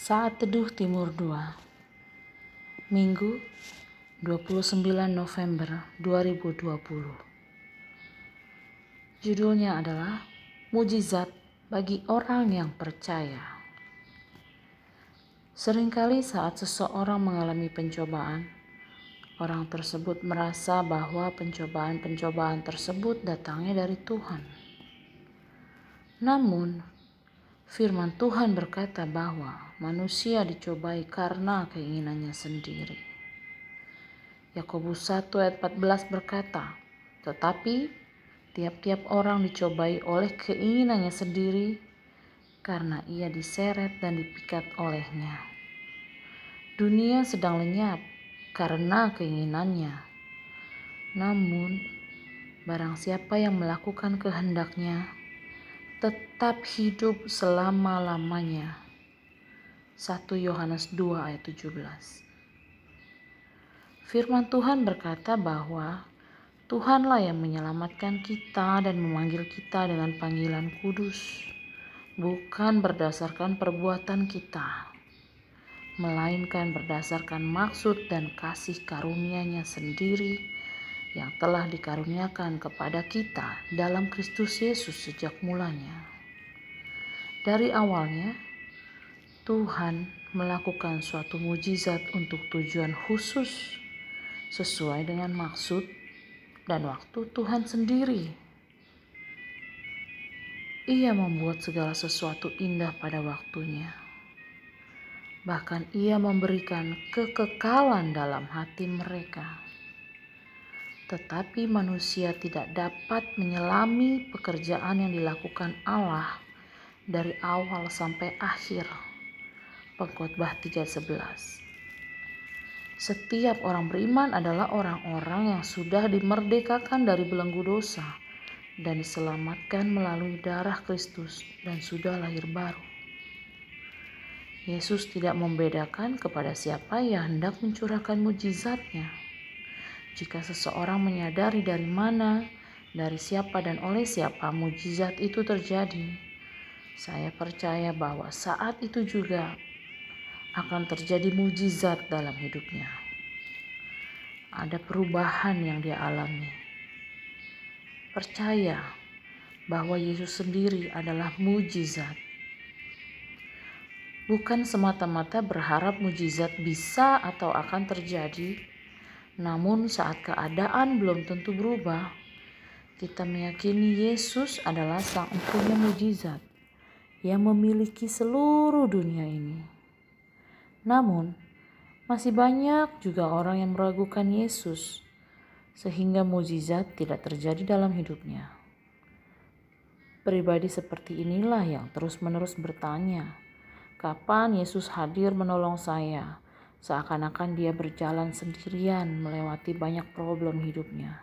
Saat Teduh Timur 2 Minggu 29 November 2020 Judulnya adalah Mujizat bagi orang yang percaya. Seringkali saat seseorang mengalami pencobaan orang tersebut merasa bahwa pencobaan-pencobaan tersebut datangnya dari Tuhan. Namun Firman Tuhan berkata bahwa manusia dicobai karena keinginannya sendiri. Yakobus 1 ayat 14 berkata, tetapi tiap-tiap orang dicobai oleh keinginannya sendiri karena ia diseret dan dipikat olehnya. Dunia sedang lenyap karena keinginannya. Namun, barang siapa yang melakukan kehendaknya, tetap hidup selama-lamanya. 1 Yohanes 2 ayat 17 Firman Tuhan berkata bahwa Tuhanlah yang menyelamatkan kita dan memanggil kita dengan panggilan kudus, bukan berdasarkan perbuatan kita, melainkan berdasarkan maksud dan kasih karunia-Nya sendiri yang telah dikaruniakan kepada kita dalam Kristus Yesus sejak mulanya. Dari awalnya, Tuhan melakukan suatu mujizat untuk tujuan khusus sesuai dengan maksud dan waktu Tuhan sendiri. Ia membuat segala sesuatu indah pada waktunya. Bahkan ia memberikan kekekalan dalam hati mereka tetapi manusia tidak dapat menyelami pekerjaan yang dilakukan Allah dari awal sampai akhir. Pengkhotbah 3:11. Setiap orang beriman adalah orang-orang yang sudah dimerdekakan dari belenggu dosa dan diselamatkan melalui darah Kristus dan sudah lahir baru. Yesus tidak membedakan kepada siapa yang hendak mencurahkan mujizatnya jika seseorang menyadari dari mana, dari siapa, dan oleh siapa mujizat itu terjadi, saya percaya bahwa saat itu juga akan terjadi mujizat dalam hidupnya. Ada perubahan yang dia alami. Percaya bahwa Yesus sendiri adalah mujizat. Bukan semata-mata berharap mujizat bisa atau akan terjadi, namun saat keadaan belum tentu berubah, kita meyakini Yesus adalah sang empunya mujizat yang memiliki seluruh dunia ini. Namun, masih banyak juga orang yang meragukan Yesus sehingga mujizat tidak terjadi dalam hidupnya. Pribadi seperti inilah yang terus-menerus bertanya, kapan Yesus hadir menolong saya? Seakan-akan dia berjalan sendirian melewati banyak problem hidupnya.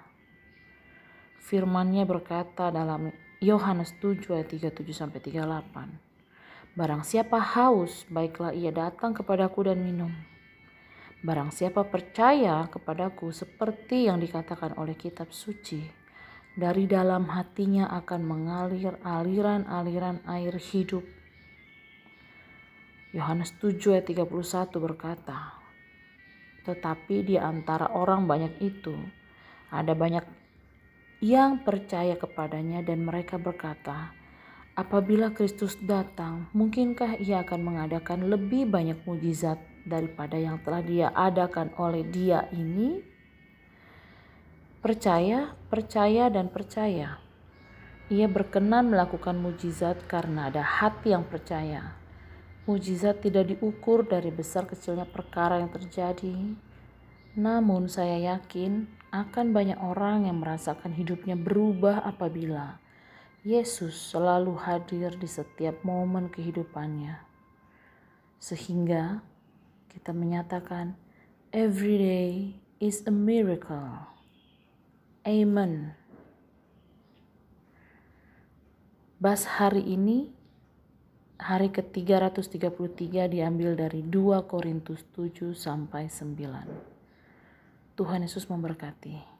Firmannya berkata dalam Yohanes 7 ayat 37 sampai 38. Barang siapa haus, baiklah ia datang kepadaku dan minum. Barang siapa percaya kepadaku seperti yang dikatakan oleh kitab suci, dari dalam hatinya akan mengalir aliran-aliran air hidup Yohanes 7 ayat 31 berkata, Tetapi di antara orang banyak itu, ada banyak yang percaya kepadanya dan mereka berkata, Apabila Kristus datang, mungkinkah ia akan mengadakan lebih banyak mujizat daripada yang telah dia adakan oleh dia ini? Percaya, percaya, dan percaya. Ia berkenan melakukan mujizat karena ada hati yang percaya Mujizat tidak diukur dari besar kecilnya perkara yang terjadi. Namun saya yakin akan banyak orang yang merasakan hidupnya berubah apabila Yesus selalu hadir di setiap momen kehidupannya. Sehingga kita menyatakan every day is a miracle. Amen. Bas hari ini hari ke-333 diambil dari 2 Korintus 7 sampai 9. Tuhan Yesus memberkati.